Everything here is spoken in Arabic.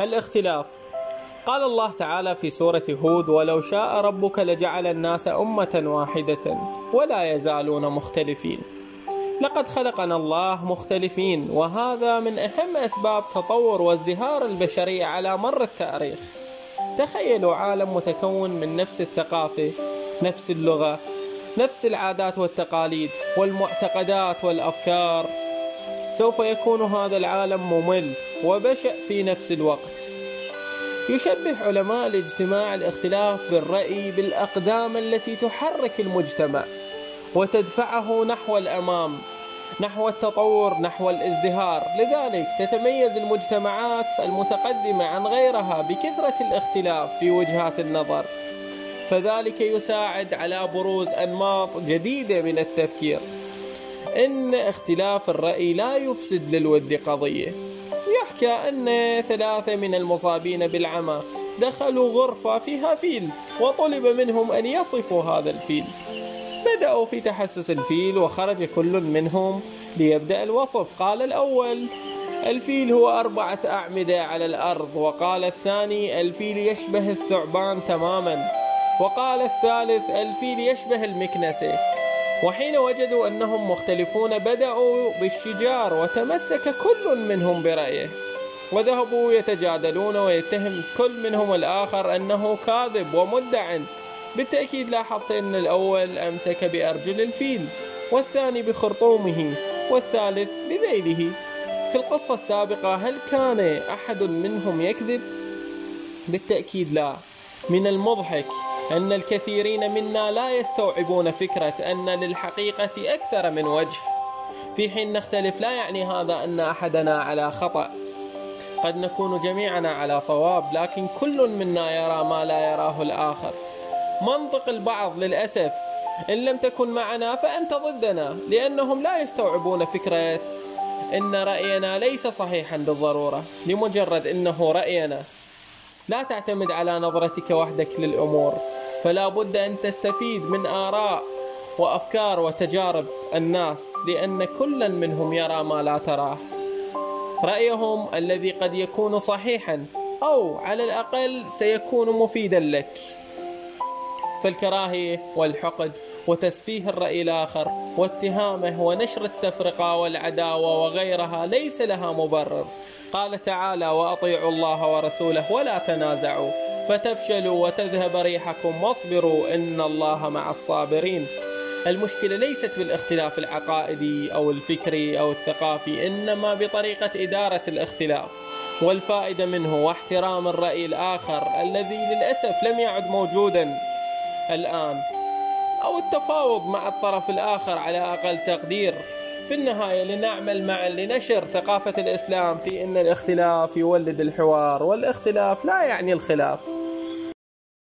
الاختلاف. قال الله تعالى في سورة هود ولو شاء ربك لجعل الناس أمة واحدة ولا يزالون مختلفين. لقد خلقنا الله مختلفين وهذا من أهم أسباب تطور وازدهار البشرية على مر التاريخ. تخيلوا عالم متكون من نفس الثقافة نفس اللغة نفس العادات والتقاليد والمعتقدات والأفكار. سوف يكون هذا العالم ممل وبشع في نفس الوقت. يشبه علماء الاجتماع الاختلاف بالرأي بالأقدام التي تحرك المجتمع وتدفعه نحو الأمام نحو التطور نحو الازدهار. لذلك تتميز المجتمعات المتقدمة عن غيرها بكثرة الاختلاف في وجهات النظر فذلك يساعد على بروز أنماط جديدة من التفكير. إن اختلاف الرأي لا يفسد للود قضية. يحكى أن ثلاثة من المصابين بالعمى دخلوا غرفة فيها فيل وطلب منهم أن يصفوا هذا الفيل. بدأوا في تحسس الفيل وخرج كل منهم ليبدأ الوصف. قال الأول الفيل هو أربعة أعمدة على الأرض. وقال الثاني الفيل يشبه الثعبان تماما. وقال الثالث الفيل يشبه المكنسة. وحين وجدوا أنهم مختلفون بدأوا بالشجار وتمسك كل منهم برأيه. وذهبوا يتجادلون ويتهم كل منهم الآخر أنه كاذب ومدع بالتأكيد لاحظت أن الأول أمسك بأرجل الفيل والثاني بخرطومه والثالث بذيله. في القصة السابقة هل كان أحد منهم يكذب؟ بالتأكيد لا. من المضحك أن الكثيرين منا لا يستوعبون فكرة أن للحقيقة أكثر من وجه. في حين نختلف لا يعني هذا أن أحدنا على خطأ. قد نكون جميعنا على صواب لكن كل منا يرى ما لا يراه الآخر. منطق البعض للأسف إن لم تكن معنا فأنت ضدنا لأنهم لا يستوعبون فكرة إن رأينا ليس صحيحا بالضرورة لمجرد إنه رأينا. لا تعتمد على نظرتك وحدك للأمور. فلا بد أن تستفيد من آراء وأفكار وتجارب الناس لأن كل منهم يرى ما لا تراه. رأيهم الذي قد يكون صحيحا أو على الأقل سيكون مفيدا لك. فالكراهية والحقد وتسفيه الرأي الآخر واتهامه ونشر التفرقة والعداوة وغيرها ليس لها مبرر. قال تعالى وأطيعوا الله ورسوله ولا تنازعوا. فتفشلوا وتذهب ريحكم واصبروا إن الله مع الصابرين. المشكلة ليست بالاختلاف العقائدي أو الفكري أو الثقافي إنما بطريقة إدارة الاختلاف. والفائدة منه واحترام الرأي الآخر الذي للأسف لم يعد موجودا الآن أو التفاوض مع الطرف الآخر على أقل تقدير. في النهاية لنعمل معا لنشر ثقافة الإسلام في أن الاختلاف يولد الحوار والاختلاف لا يعني الخلاف.